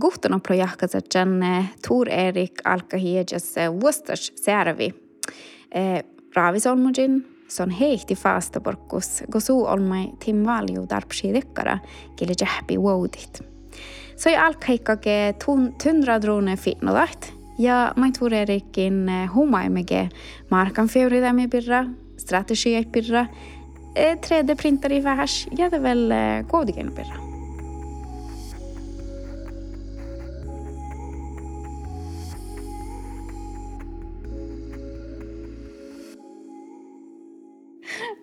Guhtuna projahkatsen eh, Tuur Erik alkahiejas vuostas eh, servi. Eh, Raavisolmujin, son heihti faastaporkkus, gosu olmai tim valju darpsiidekkara, kille jähpi woudit. Soi alkaikkake tundra drone fitnodaht, ja mai Tuur Erikin humaimege markan feuridami birra, strategia birra, 3D-printer i värs, ja det väl koodigen birra.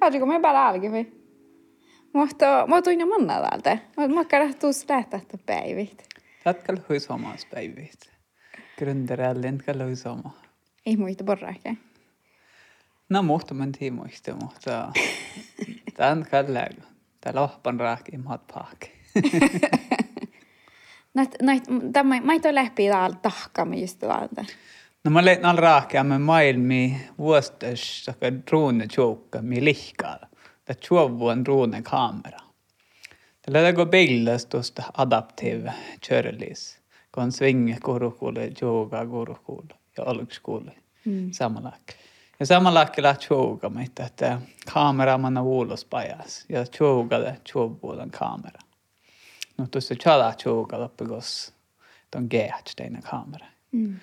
harju, ma ei pea algi või? Mahto, mahtuin jo manna täältä. Mä kärähtuu lähtähtä päivit. Jatkal hõisomas päivit. Gründerjäl lendkal hõisoma. Ei muista porrake. No muhtu mä tii muista, mutta tämän kalleen. Täällä ohpan rääki maat paakki. Näit, näit, tämä, mä ei ole läpi täällä tahkaamme just täältä. No mä lein al raakeamme maailmi vuostas saka drone tjoukka mi lihkaalla. Tämä tjovu on drone kamera. Tällä går bildas tuosta adaptive körlis. Kun svinge kurukulle, yoga kurukulle ja olkskulle. Mm. Samalla. Ja samalla kyllä tjoga mitä että kamera man on ulos pajas. Ja tjoga det tjovuuden kamera. No tuossa chala tjoga loppigos. Ton gehts teina kamera. Mm.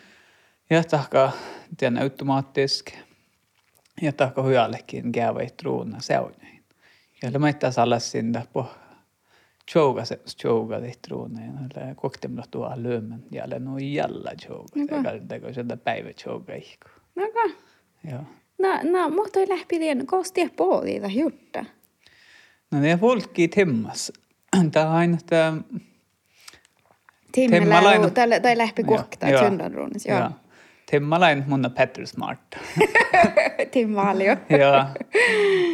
Ja tahka tien automaattisk. Ja tahka hujallekin gäävä truuna seuneen. Ja mä itse sallas sinne på tjoga se tjoga det truuneen. Ja koktemla tuo lyömän. Ja no jällä tjoga. Teko teko sieltä päivä tjoga ihku. Naka. Joo. No, no, mutta ei läpi tien koostia puoliita hjorta. No det är folk i timmas. Tämä on aina, että Timmellä tai, tai läpi kuokta, Joo. tyndänruunis, joo. Ja, Timmalain mun on Petter Smart. Timmalio. ja,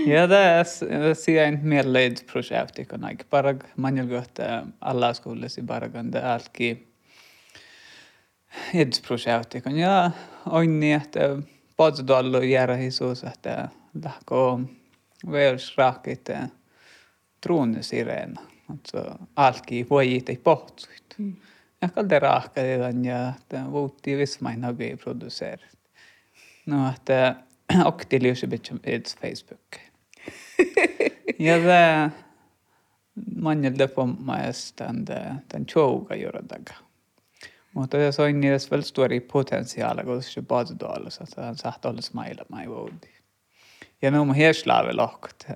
ja det är sien mielleid-projekti, kun aika parag manjulgo, että alla skolles i baragan det alki ids-projekti, kun ja onni, että potsdollu järä hisus, että lähkö värs raakit truunisirena. Alltså alki voijit ei pohtsuit. Mm. Ja kalde raakkadedan ja että vuutti vismain hagi produceerit. No, että oktiliusi bitchum ids Facebook. ja det manjelta pommaes tämän, tämän tjouga jordaga. Mutta se on niin väl stori potentiaali, kun se paatudollus, että hän saattaa olla smailemaan vuodi. Ja no mun hierslaavi lohkot.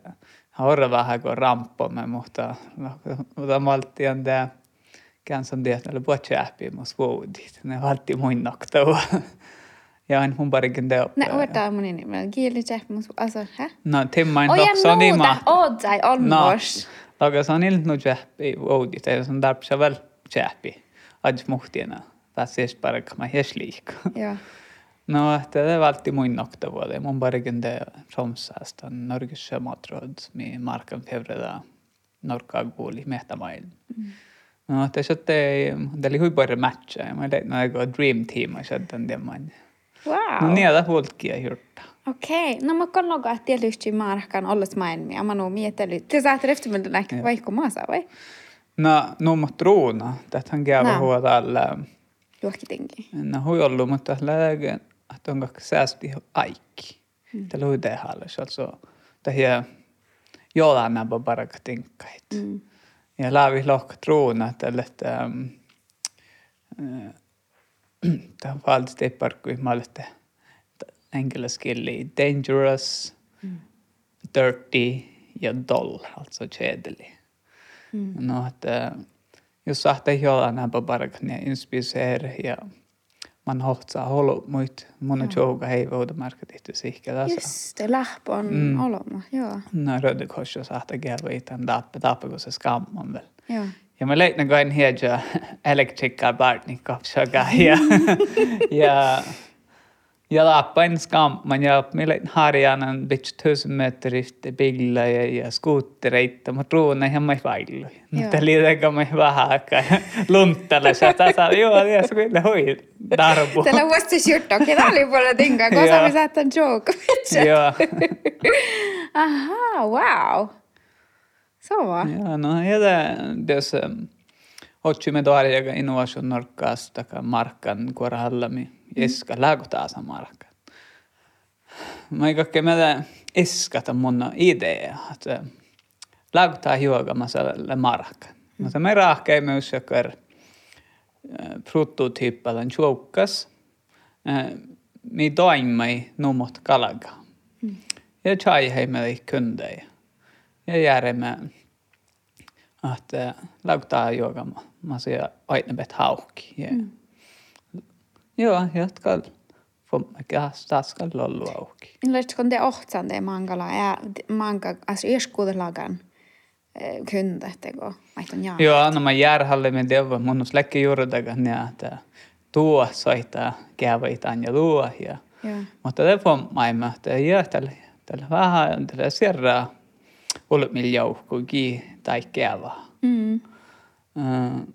Horra vähän kuin ramppamme, mutta mutta maltti on tämä på chappi mos vuodit. Ne valti muin noktaua. Ja en mun parikin teo. Nej, odda mun nimellä. Kieli jähmus, alltså, hä? No, timmain Oh, ja lokso niin nuuta, ma. odzai, on No, mors. Laga se on ilmt nu chappi vuodit. Ja se on tarpsa väl chappi. Adj muhtiena. Tässä ei parak mä hiesliik. Joo. No, että det valti muin noktaua. Mun parikin teo Tromsasta. Norges sjömatråd. Mi markan fevreda. Norkaa kuuli mehtämail. Mm. No, se ei, det oli huippuinen matcha. Mä tein aika dream team, ja sitten tämän. Wow. No niitä hulkia hjorta. Okei, no mä että tietysti markan olles maailmia. Mä nuo mietely. Te saatte eftermiddag näkö vaikka maasa, vai? No, no mut truuna. Tähän käyvä No. huolta alla. Juokkitinkin. No, hui ollut, mutta läge, että on kaksi säästi aikki. Tällä hui tehdä, alltså. Tähän jollain nämä paraka tinkkait. Mm. ja lävilohk truunatelle, että tämä äh, on valtavasti epäarkkui maailta engelskieli dangerous, mm. dirty ja dull, alltså kedelig. Mm. No, että äh, jos sahtaa jollain näpä parknia inspiseer ja man hohtsaa holo muit. Mun on jouka hei voida marketihty sihkä tässä. Just det, läppon Mm. oloma, joo. No, Röde Kors och sahte gäva i tämän tappe, tappe kun se skamman väl. Joo. Ja mä leitän koin hiedja elektrikkaa Bartnik kapsaka ja يلا وين skam, man jag milen har gärna bitch tusen meter efter bilar ja, ja skoter reitta ma truun ei hamma fail mutta liidaga ma ei vähäkä lunttala sä sä sä joo ja se kyllä hoi darbu tällä vasta sjutto keda oli puolella tinga kosa me saatan joke joo aha wow. Sova ja no ja tässä ähm, otsimme tuoria innovaation norkkaasta markkan korallami kuorahallami eska lääkotaasa markkan. Mä ei kaikkea meillä eskata mun idea, että lääkotaa hiuogamassa markkan. Mutta me rahkei myös jokker prototyppalan tjoukas. Mi toimai numot kalaga. Ja chai hei meillä kundei. Ja järjemme että lauttaa joka mä se aina bet hauki. Ja. Mm. Joo, jatka Fommekä staskal lollu auki. Lähtikö te ohtsande mangala ja manga as ieskuudelagan kyndetteko maitan jaa? Joo, no mä järhalle me deva mun släkki juurdagan ja että tuo soittaa käyvaitaan ja luo ja mutta med att jag tällä tällä vähän tällä sierra ulmiljauhkugi tai käyvä. Mm. Uh,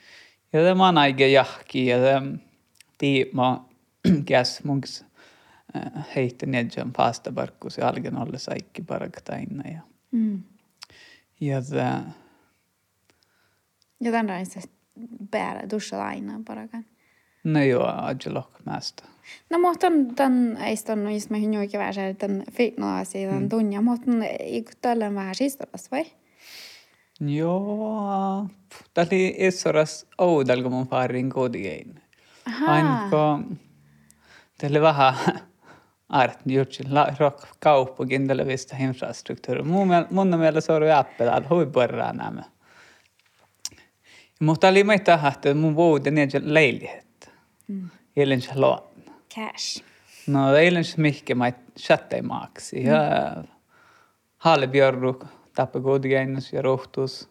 Ja det man aige jahki ja det ti ma käs munks heitte nedjän pasta barkkus ja algen olle saikki paraktaina ja Mm. ja det Ja tämän raissa bära, duscha aina bara kan. no joo ajelok mästä. No mutta on tämän eiston, jos mä vähän se, tämän fitnoasi, tämän tunnia, mutta eikö tällä vähän sistolas vai? Joo, oli essoras oudal, kun mun farin kodiin. Ahaa. Aina tämä oli vähän art juttu, rock kauppakin tällä vista infrastruktuuri. Mun, mun mielestä että hui porraa nämä. Mutta oli meitä että mun vuoden niin leilihet. Mm. Eilen se luon. Cash. No eilen se mihke mä chattei maaksi. Ja Hallebjörru tappoi kodgeinus ja rohtus.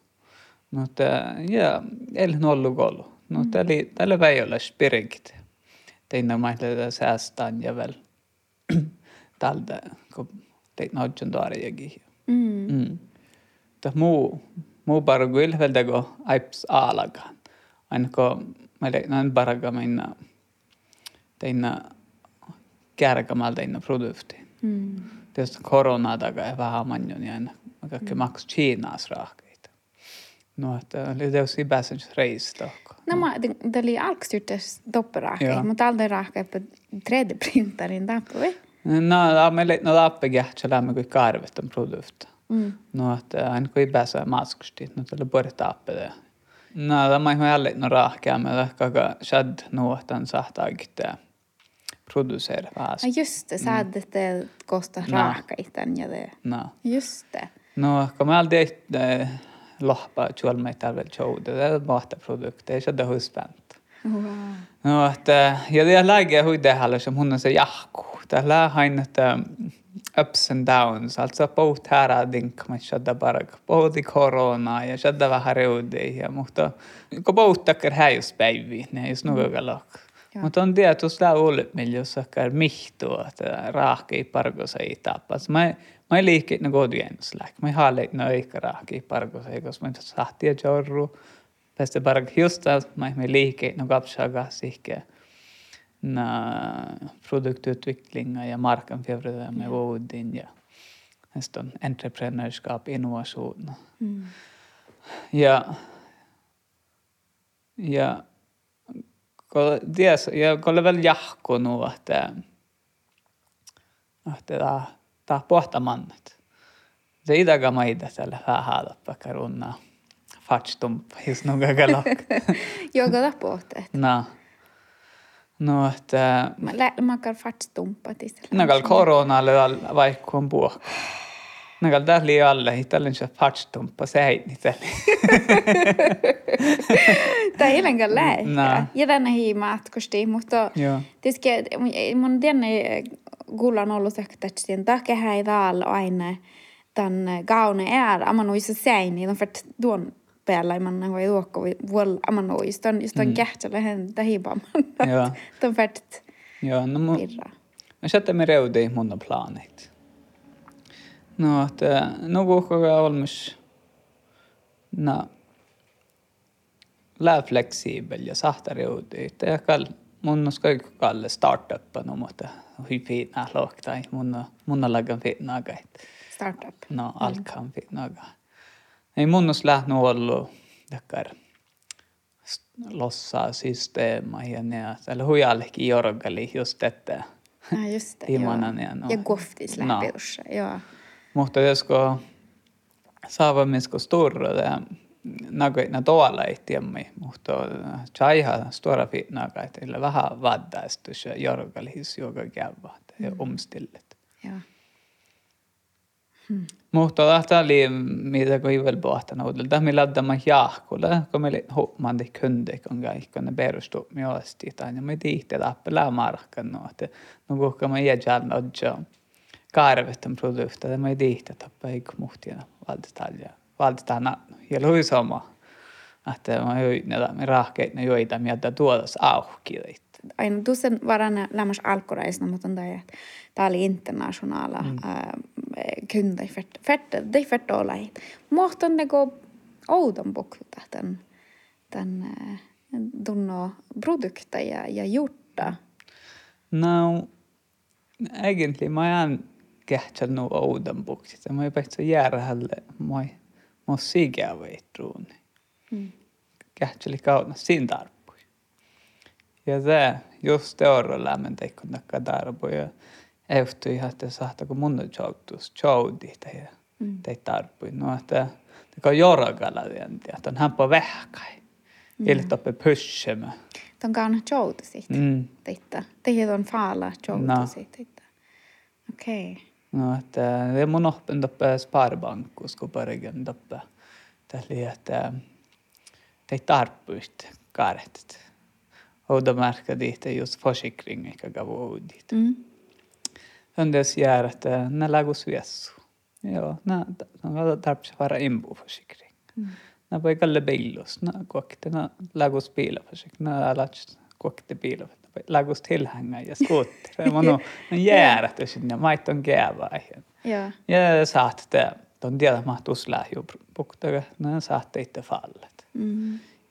Mutta ja eilen ollut golu. No tällä tällä ei ole spirikit. Teinä maille säästään ja väl tältä kun teit nodjan daariakin. Mm. Mm. Tämä muu, muu bara kyllä vältä kun aips aalakaan. Aina kun mä leiknaan bara minna teinä kärkämällä teinä produkti. Mm. Tietysti koronaa takaa ja vähän manjon ja aina kaikki maksu Kiinaas rahkeita. No, että oli tietysti pääsen reisistä. No mä, det oli alkstyrtes dopperaake, Joo. mutta aldrig raake på 3D-printarin tappa vai? No, me leiknaan lappekin, että lämmin kuin karvetan produkti. Mm. No, että aina kun ei pääse maskusti, no tällä pori tappe det. No, tämä on jälleen no rahkea, mutta kaka shad nuotan sahtaakin tämä produceera vähän. Ja just det, så hade det kostat No. raaka ja det. No. Just det. No, kun mä tehty lohpa tjuolmei tällä showda, det är bara produkter, ei se husband. Wow. No, että, ja det läge huidehalla som hon se jahku. Tällä hain, että ups and downs, alltså pohut här dink, men shadda bara, pohut korona ja shadda vähän reudi ja mutta kun pohut takkar häjus päivi, ne just nuga lok. Mutta on tietysti lää ullet, jos sakkar mihtua, että raahke ei parkosa ei tapas. Mä Mä ei liikki no kodjens läk. Mä ei haale no eikä rahki parkos ei kos mä sahti ja jorru. Peste park hiusta mä ei liikki no kapsaga sihke. Na produktutveckling ja marknadsföring med vårdin ja. Nästan entreprenörskap, innovation. Mm. Ja ja ties, ja kun oli vielä jahko nu, että että tämä tämä pohtamannet. Se idaga maida tällä vähän haadappa karunna fatstumpa, jos nuga galak. Jag går på det. No. No, että Man lär man kan fartstumpa till sig. nagal korona oli vaikka on puhku. Nagal tähli alle, hitallin se fatstumpa, se ei niitä. Tai ilmenkään lähe. No. Ja tänne hiimatkosti, mutta Joo. tietysti mun tänne gullan ollut ehkä sen takia ei täällä aina tämän kaune är, amma nu så säger ni, för att då päällä man voi juokka vuol aman oi just on just on kähtselle hän tahibam. Joo. Ton färt Joo, no mu, pirra. mä sätter mig reudi mun planit. No, että no kuhkoga olmus no lää fleksibel ja sahta reudi. Ja kall mun on skoi kalle startuppa no mutta hui fina loktai mun on mun on lagan fina gait. Startup. No alkan fina gait. Ei mun on lähnu ollut dakar lossaa systeema ja ne, eller hujallekin jorgali just että Ja just det. Joo. ja no. Ja No. läpi ussa. Joo. Mutta josko saavamisko sturro ja nagoina tuolla ei tiemmi, mutta chaiha stora fitnaga, että illä vähän vaddaistus ja jorgalihis joka käyvä ja omstillet. Joo. Mutta tämä oli mitä kun ivel pohtan uudelta, me laddamme jahkulle, kun me hoppan det kunde kun kaikki ne perustuu me osti tai me tihti tappelaa markan no, että no kuka me ei jäällä odja karvetten produkter, me tihti tappaa ei muhtia valtetaan ja valtetaan ja lui sama. Että mä join näitä me rahkeet ne joita mieltä tuodas auki. Aina tuossa varana lämmäs alkureisna, mutta on tämä, tämä oli internationaala mm. äh, för det för då Mutta on niinku oudon boksuta tämän tämän tunno produkteja ja jutta. No, egentligen mä jään kähtsän nu oudan buksit. Mä ei päästä järjälle, mä mä sikä veitruun. Mm. Kähtseli kauna siinä tarpui. Ja se just teoro lämmen teikon takka tarpui. Ja ehtyi ihan, että sahtako mun on joutus, joudi ja Mm. teit tarpui. No, että det kan jorgalla että on hämpä vähkai. Ili toppe pyshemä. Ton kauna joutu sit. Mm. Titta. Det on faala joutu No. Okei. Okay. No, että det mun oppen toppe sparbankus, kun parigen toppe. Tällä että det tarpuist kartet. Och då märker dit det just försäkring eikä gavu dit. Mm. On det gör att när lagos vessu. Joo, nä no tarpsi vara imbu försäkring. Mm. Nä voi kalle billos, nä kokte nä lagos bilaförsäkring. Nä alats kokte bilaförsäkring. Lagos tillhänga ja skotter. Man on jäärätty sinne, maiton käyväihin. Joo. Ja saatte, on tiedä mahtuus lähiöpuktaga, ne saatte itse fallet.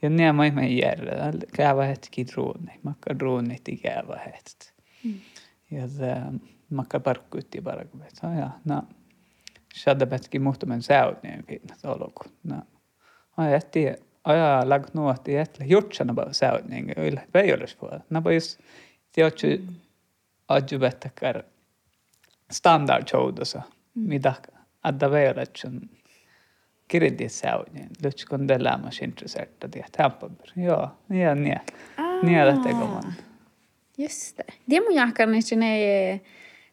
Ja ne mä ihme järjellä, käyvä hetki druuni, makka druunit i. Mm. Ja makka parkkuutti parkku, että ja, no, shadda petki muhtumen säytneen finnat oloku. No, ai jätti, aja lag nuotti jätle, jutsana bara säytneen, yllä veijolis puolella. No, just, tiedätkö, adju bettäkär standard joudossa, mitä adda veijoletsun kirjoitin säytneen, lytskon det lämmas intresserta, tiedät, hämppämär. Joo, niin, niin. Niin, lähtee man. Just det. Det mun jahkan että ne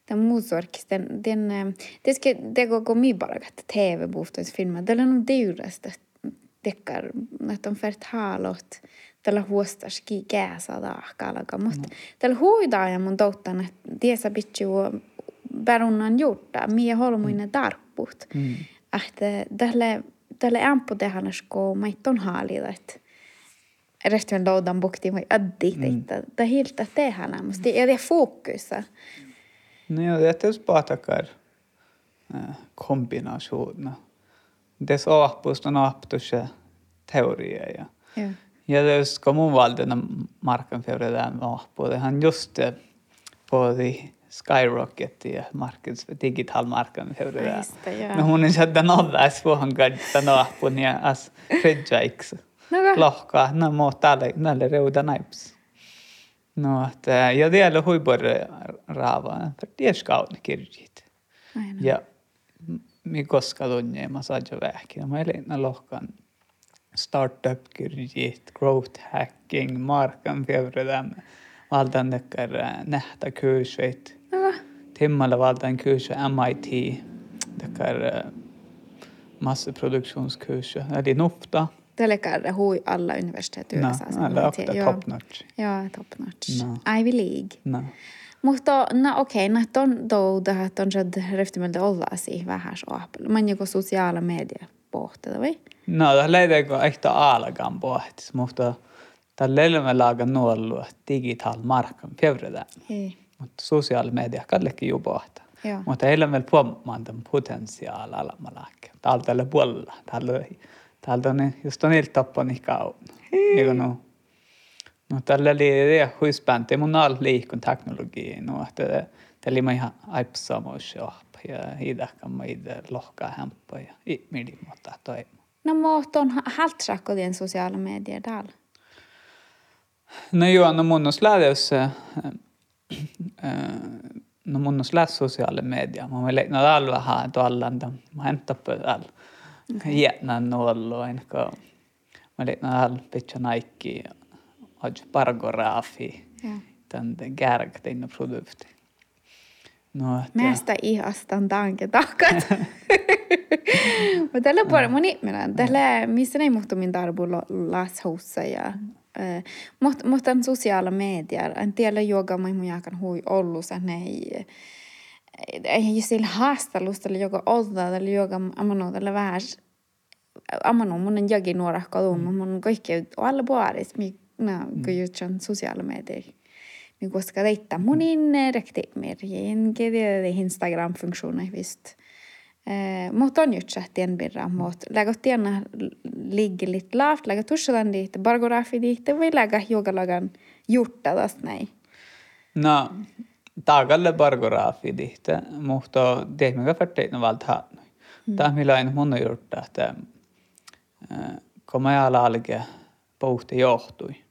den musorkis, den, eh, det ska, det går gå mig bara att tv-bostadsfilmer, det är nog dyraste deckar, että on färt halot, tällä huostas ki kääsa daakalaga, mutta tällä huidaa ja mun touttan, että tiesä bitju perunnan juurta, mie holmuinen tarpput, Mm. että tälle, tälle ämppu tehdä sko maitton haalida, että resten lådan bukti vai addi teitä. Det hilta tehdä musta. Ja det fokusa. No joo, det är spatakar kombinationer. Det saapust on aptusse teoria ja Ja. ja det ska mun valdena markan för det där appu. Det han just eh, på the skyrocket i markens digital markan för det där. Just det, ja. No hon är så den alla svåhan gadda naapun ja as fridjaiks. No, lohkaa, no mutta tälle, näille reuda naips. No, että, ja vielä huipur raava, för det skautne kirjit. aina. Ja mi koska tunne, mä saan jo vähkin. Mä elin lohkan startup kirjit, growth hacking, markan fevredämme. Valtan tekkar nähtä kyysveit. No, Timmalla valtan kyysvä MIT, tekkar massaproduktionskurser, eli nufta. Tällä käydä hui alla universiteet No, yhdessä. alla okta top notch. Joo, top notch. No. Ivy League. No. Mutta no okei, okay, no ton douda, ton jad röftimelde olla si vähän så apel. Man joku sociala medier pohtia, vai? No, tämä leidekö ehkä alkan pohtis, mutta tällä elämä laga nuolua digital markan fjävredään. Hei. Mutta sosiaalimedia kallekin ju pohta. Mutta elämällä puhumaan tämän potentiaali alamalakke. Täältä tällä puolella. Täältä on just on ilta tappani kaun. Eikö no? No tällä oli det huispänti mun all liikun teknologi. No että tällä oli ihan aipsamois ja idäkkä mä itse lohkaa hämpä ja ihmidi mutta toi. No muut on haltsakko sosiaala medier täällä. No joo, no mun on lähdös, no mun on lähdös sosiaali media. Mä olen leiknut alla vähän tuolla, mä hämtän täällä. Jätnän ollut, enkä mä leiknut alla pitkä naikki, och paragrafi, Joo. tämän kärktein produkti. No, että- Mästä ihastan tanke takat. Mutta tällä puolella mun ihminen, tällä missä ei muhtu min darbu lashussa ja eh, mutta mutta on sosiaala medier, en tiedä joga mä mun jakan hui ollut sen ei ei sillä haastelusta eli joka olla eli joka amano tällä vähän amano mun on jagi nuora kodun mun kaikki alla puolis mi na kun jutsan sosiaala medier niin koska deitta monin rekti merjen kedi Instagram-funktioner visst. Eh, mutta on just den birra mot lägga tiena ligger lite lavt, lägga tussadan dit, bargorafi dit, vi lägga yogalagan tästä näin. No, tagalle bargografi dihte, mutta tehmikä färteitä valta Tämä millä aina mun on juurta, että kun mä ala alge pohti johtui.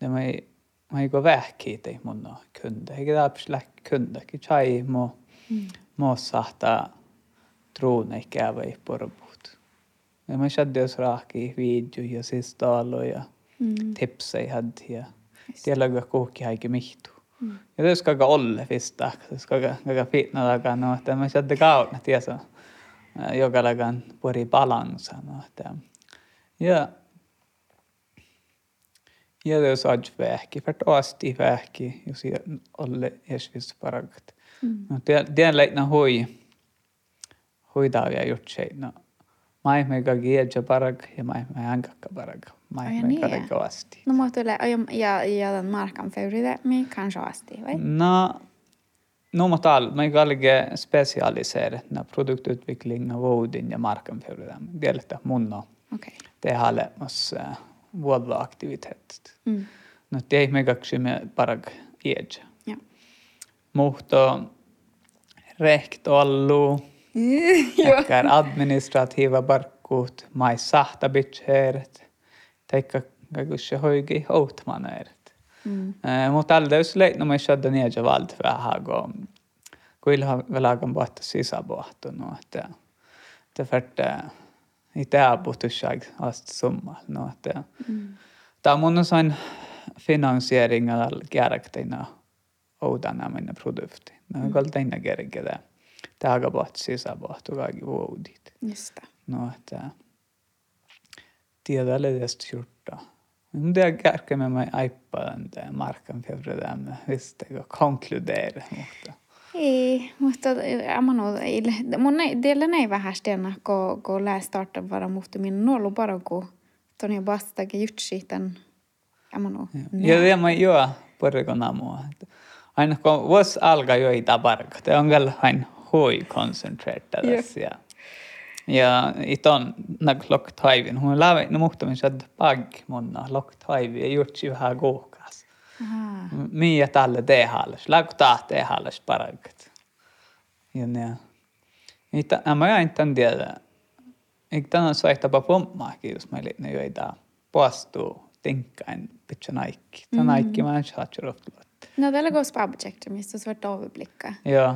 Ei, mä ei gå vähki tei mun on kunde. Eikä täppäs lähki kunde. Ki chai mo, mo sahta truun ei kävä ei porpuut. Ja mä shadde jos rahki video ja siis talo ja tipsa ei hadde ja tiedä kuhki haike mihtu. Ja det ska gå olle fista, det ska gå fitna daga no, että mä shadde kauna tiesa. Joka lagan pori balansa no, että ja vähki för asti vähki jos ja olle esvis paragat. No det det leitna davia gjort sig no. Mai me ga gieja parag ja mai me angakka parag. Mai Ai me niin. ga asti. No mutta tulee, ja, ja den markan favorite, mi kanske asti, vai? No, no mutta all, mä kalge specialiserat na produktutveckling och vårdin ja marknadsföring. Det är lite mun och Okei. det har uh, vårda aktivitet. Mm. No det är mega ksyme parag iedja. Ja. Mutta rekt allu, tackar administrativa barkut, mai sahta bitcheret, taikka kagusse hoigi outmaneret. Mm. Eh, Mutta aldeus leitno me shadda nieja valt vähän go. Kuilha velagan pohta sisäpohtu no että että färte i tää puhtushag ast summa no että Tää mun on sain finansiering al kärkteina oudana minne produkti. No kaltaina kerkeä. Tää ga pohta sisäpohtu kaikki vuodit. Just det. No että tiedä tästä juttua. Mutta det kärke med mig aippaan tämä markan visst det konkludera mutta. Ei, mutta amano, mun ei, teillä ei vähän stena, kun, kun lää starta vara muhtu minun nuolu bara kun toni vastakin jutsi tämän amano. Ja det man gör på det kan amua. Aina kun vuos alkaa jo ei taparka. Det on kyllä aina hui koncentrata tässä. Ja, ja iton nak lok taivin. Hun lävi no muhtamin sad pag monna lok taivi ja jutsi vähän. Aha. Mia tälle tehalles. Läku tahte halles parakat. Ja ne. Itä, mä en tämän tiedä. Eikö tänään soittaa pommaakin, jos meillä ne joita puastuu tinkkain pitkä naikki. Tämä naikki mä en saa rotlut. No tällä går spa-projektet, mistä svårt att överblicka Joo.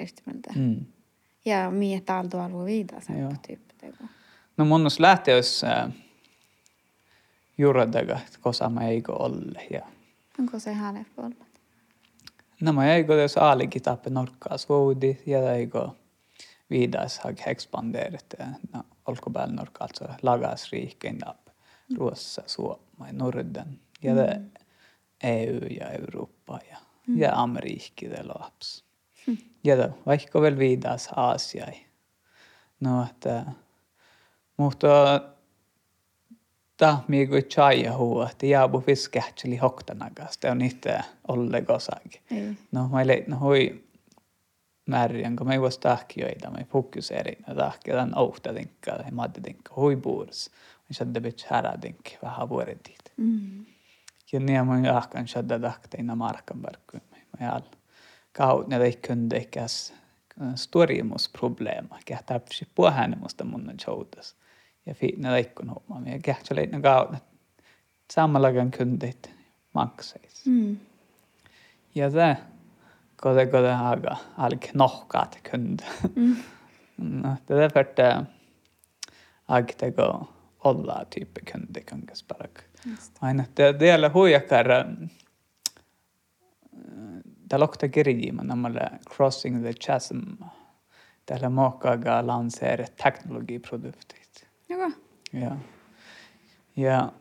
riktigt Mm. Ja miet aldo alvo vida sen Joo. på typ det går. No mun olisi lähteä, jos äh, juuradaga, kosa mä eikö olle. Ja Onko se härligt på alla? nämä eikö jos aalikin tappe norkkaas ja eikö viidas hag expandeeret. Ja no, olko päällä norkka, alltså lagas riikkein tappe. Ruossa, Suomi, Norden. Ja det EU ja Eurooppa ja, ja Amerikki det laps. Ja det vaikka väl viidas Aasiai. No, että mutta tahmi kuin chai hua, että jaabu fiskähtseli hoktanakas, te on itse olle gosakin. No, mä leit no hui märjän, kun mä vois tahkioita, mä fokuseerin, ja tahkia tämän ouhta tinkkaa, ja mä tinkkaa, hui puurs. Mä sadde bitch härä tinkki, vähän vuoretit. Mm. Ja niin mä jahkan sadde tahkeina markan verkkuun. Mä all kaut ne ei kunde ikäs storimusproblema, kähtää psi puhänemusta mun joutas. Ja fiinä leikkun homma, ja kähtsä leitna kaut, samallakaan kundit makseis. Mm. Ja det kode kode haga alk nohkaat kund. Mm. No, det är för att agte go olla tyyppi kundi kangas parak. Aina det det är huijakar det luktar kirjiima namalle Crossing the Chasm. Täällä mokkaaga lanseere teknologiproduktit. Joo. Ja, ja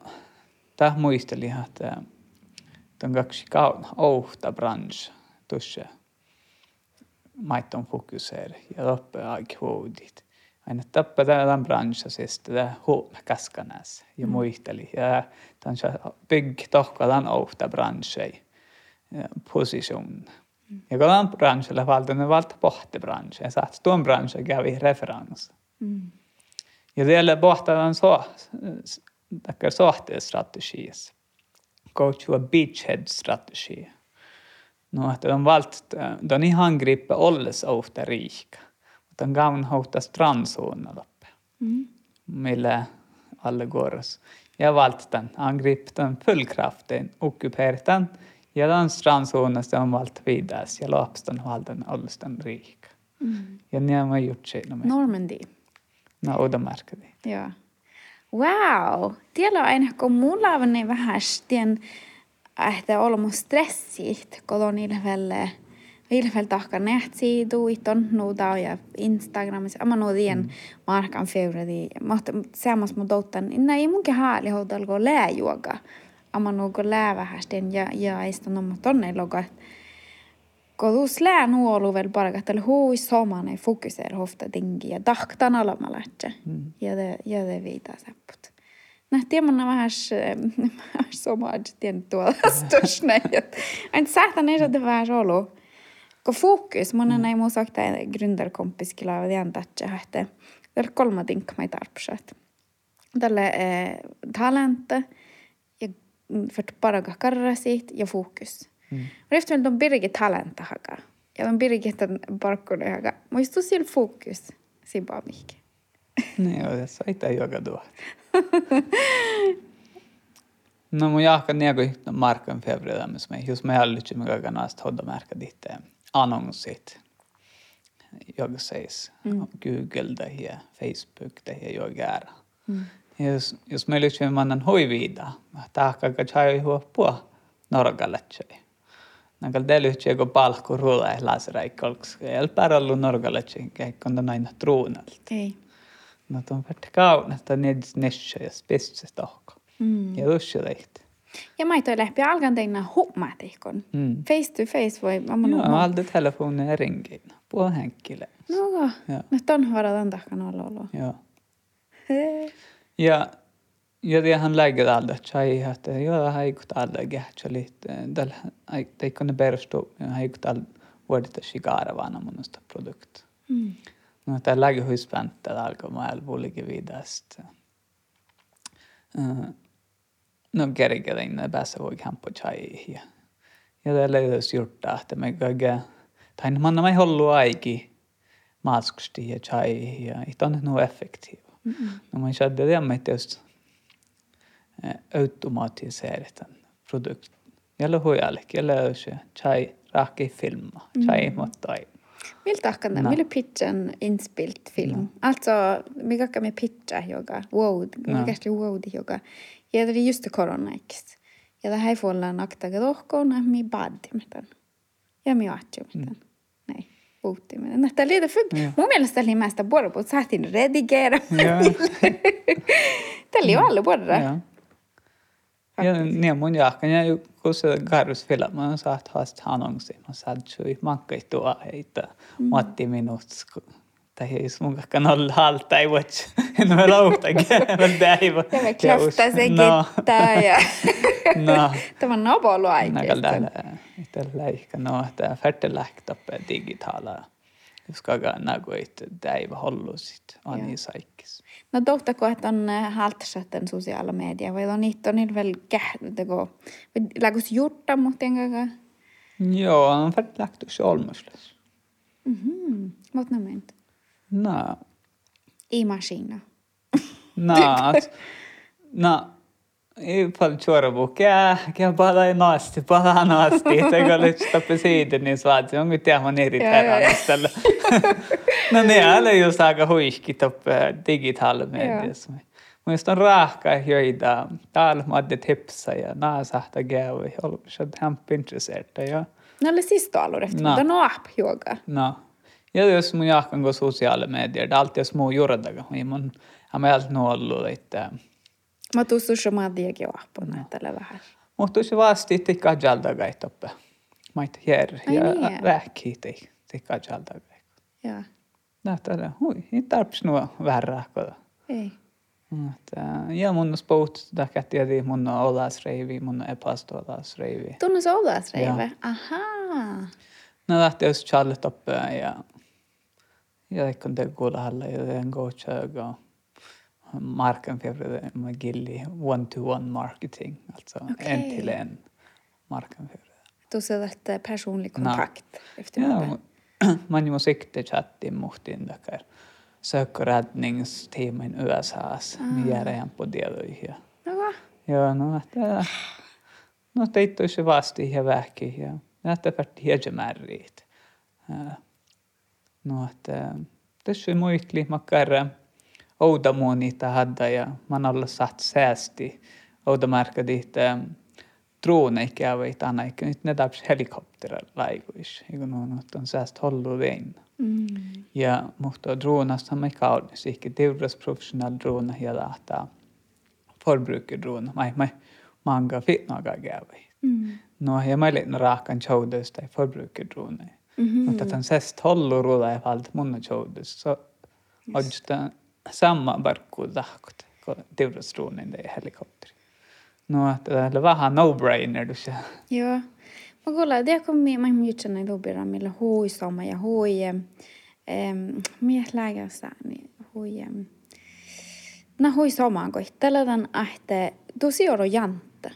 tämä muistelin, että on kaksi kautta ouhta bransch tuossa maiton fokuseer ja loppua aika huudit. Aina tappa tämän branschasesta tämä huomna kaskanäs ja muisteli. Ja tämän bygg tohka tämän ouhta branschei position. Ja kun tämän branschilla valta, ne valta pohti bransch. Ja saat tuon bransch kävi referens. Mm. Ja vielä pohtaan so, tackar sohtestrategies. Coach a beachhead-strategi. No, että on valt, de on ihan grippe olles ohta riika. Mutta on gaun houta strandzonen loppe. Mm. Millä alle gårs. Ja valt den, angrip den fullkraften, ockuperat den. Ja den strandzonen som valt vidas. Ja lops den valt den olles den riika. Mm. Ja ni har gjort sig. No, Normandy. No, det. Joo. Wow! Tiellä on aina, kun mulla on niin vähän tien, että olemme stressit, kun on ilfelle, ilfelle tahka nähtsi tuiton, nuuta ja Instagramissa, amma nuudien markan feuredi, mutta sammas mun touttan, inna ei munkin haali houtalla, kun lää juoga, amma nuuko lää vähän ja, ja sitä nomma tonne loga, kun tuus lää nuolu vielä parka, että hui soman ei fokuseer hofta tingi ja tahtan alamalaitse. Mm. Ja det, ja det viitaa sepput. Nähtiin mun vähän somaa, tien tuolla störsnä. Aina sähtän ei saa vähän olo. Kun fokus, mun ei muu sakta grundarkompis kilaa vielä tätsä hähtä. Tällä kolma tinkka mai tarpsat. Tälle eh, talenta ja för bara karrasit ja fokus. Mm. Ryhtyy on pirgi talenta haka. Ja on pirgi tämän parkkune haka. Muistu sillä fokus. Sibaa mihinkin. Niin, joo, tässä ei tämä joka tuo. No mun jahka nieko yhtä markan februaris me. Jos me hallitsi me kaiken näistä hodda märkä ditte annonsit. Joka seis Mm. Google det ja Facebook det ja jag är. Mm. Jos, jos me lyhtsä mannen hoivida, tahka ka chai huo nagu delühtsego palku rulle lasraikoks el paralu norgalaci käikkonda näin truunalt. Ei. No tuon verta kaunasta nedis nesha ja spesse tohko. Mm. Ja lussi lehti. Ja mä toi lähti alkan teinä huumatihkon. Mm. Face to face voi mamma Joo, mä alta telefonia rinkiin. Puhu henkilö. No, no ton huora tämän takana olla ollut. Joo. Ja han lägger alde chai että joo haikut alde gähtseli. Dal teikon perstu haikut alde vuodita shigara vana munusta produkt. Mm. No tää spänt det alko mal vulige vidast. Uh, no kerkele inne päässä voi kampo chai ja ja det löydös jurta että me kaikke tain manna mai hollu aiki masksti ja chai ja iton no effektiiva. Mm. No man kände det med just automatiserat en produkt. Jälle huijallik, jälle se chai rahki filma, chai mottai. Miltä tahkan No. no. Millä pitchan inspilt film? No. Alltså, mikä me pitcha joka, wow, No. mikä se wow joka. Ja det är just det corona ex. Ja det här får la nakta gadohkon, mi bad med den. Ja mi aatju med den. Nej, uutti med den. Tämä liitä fyg. Joo. Mun mielestä oli mästä borbo, saatiin redigera. Ja. Tämä oli alla borra. Niin mun jahkan ja kun se garus filma on saat haast annonsi, mä saat sui makkei tuo heitä. Matti minut Tai ei mun kakkan olla halta ei vuots. En mä lauta käydä päivä. Ja me kläftä se kettää ja... No. Tämä on nopolu Näkal täällä, tällä ehkä no, tämä färtelähtappe digitaala. Jos kaga nagoit päivä hollu sit on niin saikkis. No tohtako, että on haltsatten sosiaala media, vai on niitä on niillä vielä kähteko, läkus jutta muuten kaka? Joo, on färtelähtus olmuslas. Mhm, mut nämnt. No, I maskina. no, no, ei paljon chorvu. Kää, kää pala naasti, pala naasti. Tego tappe siitä, niin saat. Onko tiedä eri Joo, joo, terveydellä. No ne alle just aika huiski tappe digitaalmediassa. Muista on rahka joita. Täällä mä adde tipsa ja naasahta käy. Olemme hämpi intresserta. Ja. No oli siis efter, No. mutta no app juoga. No. Ja jos mun jahkan kun sosiaali medier, det är alltid små juurdaga. Mun on meiltä nuollu, että Mä tuussu se maadiakin appuna tällä vähän. Mutta se vasti tikka jaldaga ei toppe. Maita hier ja niin. räkki tei tikka jaldaga. Joo, Näyttää, hui, ei tarvitse nuo vähän rahkoda. ei. Ja mun on spout, että tiedä mun on olasreivi, mun on epasto olasreivi. Tunnus ollas reive. Ahaa. No lähti jos challe toppe ja ja ikkon te kuulalla ja den go chaga markanförare med gilli one to one marketing, alltså en Okej. till en markanförare. Tuossa lähtee personlig No. kontakt. Efter Ja, ja. man ju sikte chatti muhtin dakar. Sökräddningsteamen USAs. Mi jäädä ihan på dieluihin. No va? Ja, no, että no teittu se vasti ja vähki ja näitä pärti hiedjämärriit. No, että tässä muistli makkara ouda muunita hadda ja man olla satt säästi ouda märkä diitä drone ikävä ei tänä ikään nyt ne taps no, no, on sääst hollu vein. Mm. Ja mutta dronasta me kaunis ikke teurras professional drone ja lähtää forbrukerdrone. Mai mai manga fitnaga gavi. Mm. No ja mä liten raakan choudus tai forbrukerdrone. Mhm. Mutta tämän sest hollu ruoda ja valt mun choudus. Så odjusta samma barkku lahkut. Teurras drone det helikopteri. No että tämä vähän no-brainer du se. Joo. Mä kuulen, det kom med mä myytsän näin lubira millä hui soma ja hui em mie lägässä niin hui em Na hui somaan kun tällä ahte tu sioro jantta.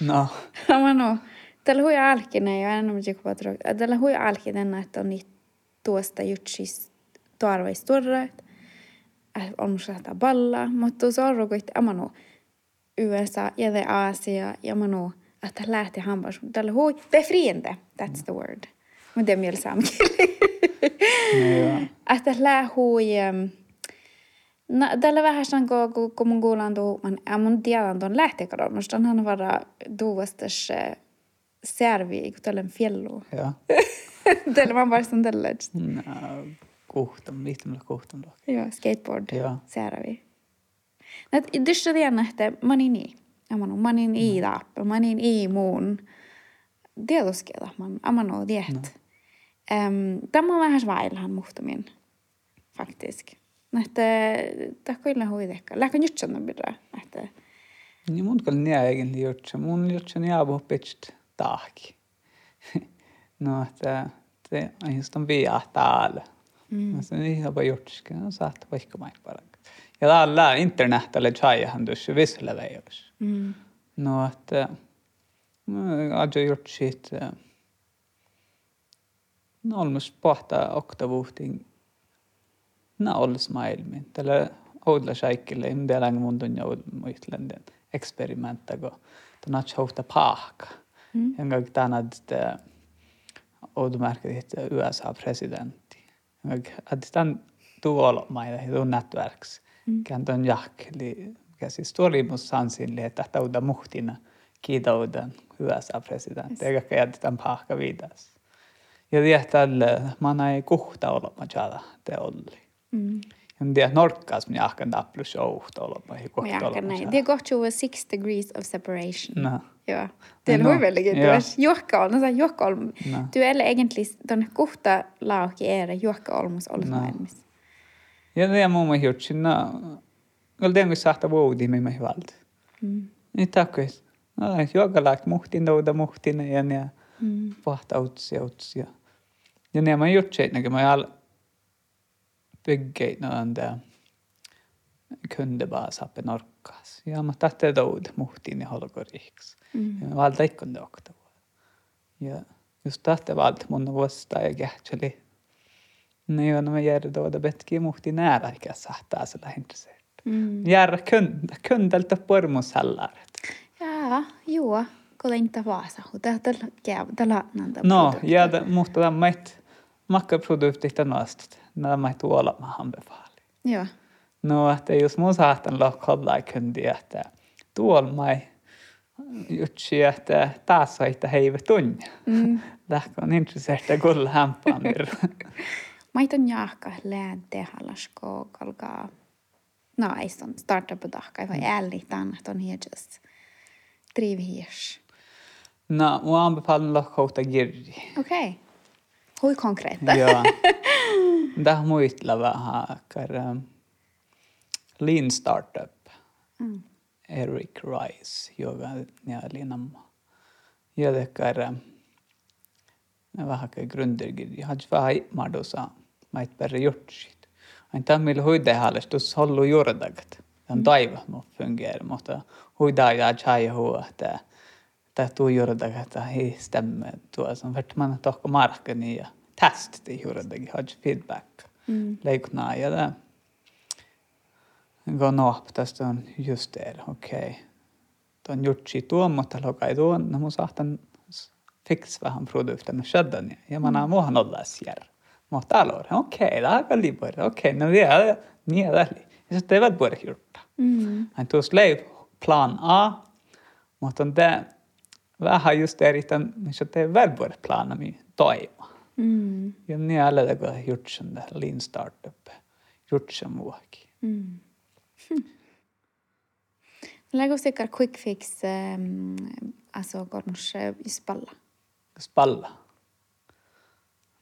No. Mä no tällä hui alkinen ja enemmän mitä kuin patrok. Tällä hui alkinen että on niitä tuosta jutsis tuarveis turrat. On saada balla, mutta tu sorro kun amano USA ja det Asia ja manu att lähti hampas. Tällä hui befriende, that's the word. Men det är mer samkieli. No joo. Että lää hui em, No, tällä vähän sen kun, kun, kun mun kuulan tuu, man, ja mun tiedän tuon lähtekadon, musta onhan vara tuuvastas servi, kun tällä fjellu. Ja. tällä vaan varstan tällä, No, kuhtam, viittämällä kuhtam. joo, skateboard Joo. servi. Nät, dystä tiedän, että manin i. Ja manu, manin i tappe, manin i muun. Tiedoskeda, man, amano diet. Um, tämä on vähän svailahan muhtumin, faktisk. Nähtä, tämä kyllä huidekka. Lähkö nyt sanoa birra, nähtä. Niin mun kyllä nää egentlig se. Mun sen jäävä pitcht taaki. no, että se on just on via täällä. Mm. No, se on ihan vaan gjort ska. No, saat vaikka mai parak. Ja täällä internetille chajahan tuossa vissellä veijos. Mm. No, että no, adjo gjort sitt. No, olmus pohta oktavuhtin. No, ollis maailmin. Tällä oudla shaikille, en tiedä, mun tunne muistelen den experimenta, kun tämä on houta pahka. Mm. Jonka tänä, että oudmärkki, että Jonka, että tämän tuolla mailla, tuon nätverks. Mm. Kan ton jakkeli, mikä siis tuolimus sansille, että tauda muhtina kiitoudan USA-presidentti, eikä jätetään pahka viidas. Ja tiedät tälle, man ei kuhta olla majalla te olli. Mm. Det är norkas men jag kan tappla showt olla på i Och jag kan nej. Det ju six degrees of separation. No. Ja. Det No. är väldigt gott. Ja. Juokkaolm, no juokkaolm. No. Är egentlig ton kohta lauki ere juokkaolmus ollut No. maailmassa. Ja det är många gjort sina. Väl den saata vuodi med mig vald. Mm. Niin takkuis. No, joka lagt muhtin douda muhtin ja ne Mm. pahta utsia utsia. Ja ne mä gjort sig när man all bygga någon där kunde bara sappe norkas. Ja mä tahte doud muhtin. Mm. Ja valta mun vuosta ja kähtseli. Ne jo när man gör då det betki muhtin nära ikä sahtaa sillä intresseert. Mm. Järra kund, kundelta pormushallar. Jaa, joo. Kuule inte vaasa. On tällä No, ja mutta tämä et makkaproduktit on vasta. Nämä ei tuolla mahan befaali. Joo. No, että jos mun saatan lokkolla kundi, että tuolla mai jutsi, että taas on, että heive tunne. Mm. Lähkö on intresserta kulla hämpäämir. Maiton jaakka lään tehalasko kalkaa. No, ei on startup tahka, vai älli tänne ton hiedjas. Drivhiers. No, mun anbefallen lokkouta girri. Okei. Okay. Hui konkreetta. Joo. Tämä muistella vähän, kar um, Lean Startup. Mm. Eric Rice, joka ja Linamma. Ja det kar ne vähän kai grundergir. Ja hade vähän madosa mait perre gjort shit. Ein tammil huide halestus hollu jordagat. Den daiva må fungera, mutta huida ja chai hu että että tuu jordagat ei stämme tuo som vart man tokko markkani ja test det jordagat hade feedback. Mm. Leiknaa ja det går upp tästä on just det, okei. Okay. Tuon jutsi tuon, mutta lokai tuon, no mun saatan fix vähän produkten och shedden. Ja man har måhan olla siellä. Mutta alor, okei, okay, det här kan bli okej, okay, no det är ni är där. Ja så det var bara gjort. Mm. Han tog sleiv plan A, mutta det vähän just det ritan, men så det är väl bara plana mi toima. Mm. Ja ni alla det går gjort sen där lean startup. Gjort sen vuoki. Mm. Hmm. Lägg oss ykkur quick fix, ehm, um, alltså kormus eh, spalla. Spalla?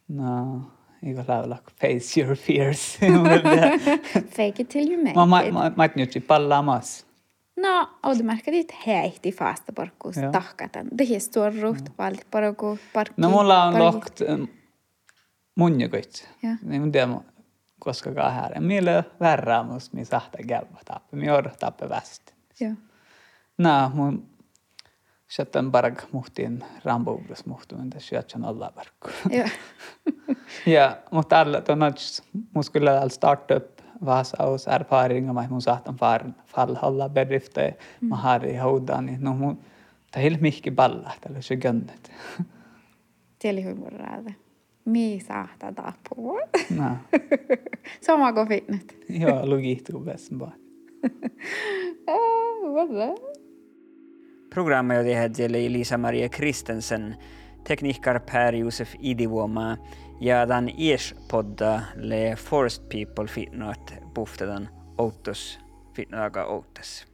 No, you gotta have like face your fears. Fake it till you make ma, it. Ma, ma, ma, palla mas. No, automaattisesti heitti faasta porkkuus tahkatan. Tehi suoruut, valit porkku, parkki. No mulla on lokt munjakoit. Niin mun tiedä, koska här. Millä värraa mus mi sahta käydä tappe. Mi or tappe västi. Joo. No, mun Sitten parag muhtiin rambuudus muhtuun tässä jatsan alla verkku. Joo. Ja, mutta alla tuonnats mus kyllä all startup vasaus erfaringar mä mun sahtan far fall alla bedrifter mä har i niin no mun ta helt mycket balla tällä se gönnet. Det humorraade. Miisa tätä apua. No. Sama kuin fitnet. Joo, logittuu bäst bara. Vadå? Programmet jag Elisa Maria Kristensen, tekniker Per Josef Idivuoma, jadan ish podda le Forest People fitnat buftadan outos fitnaga outas.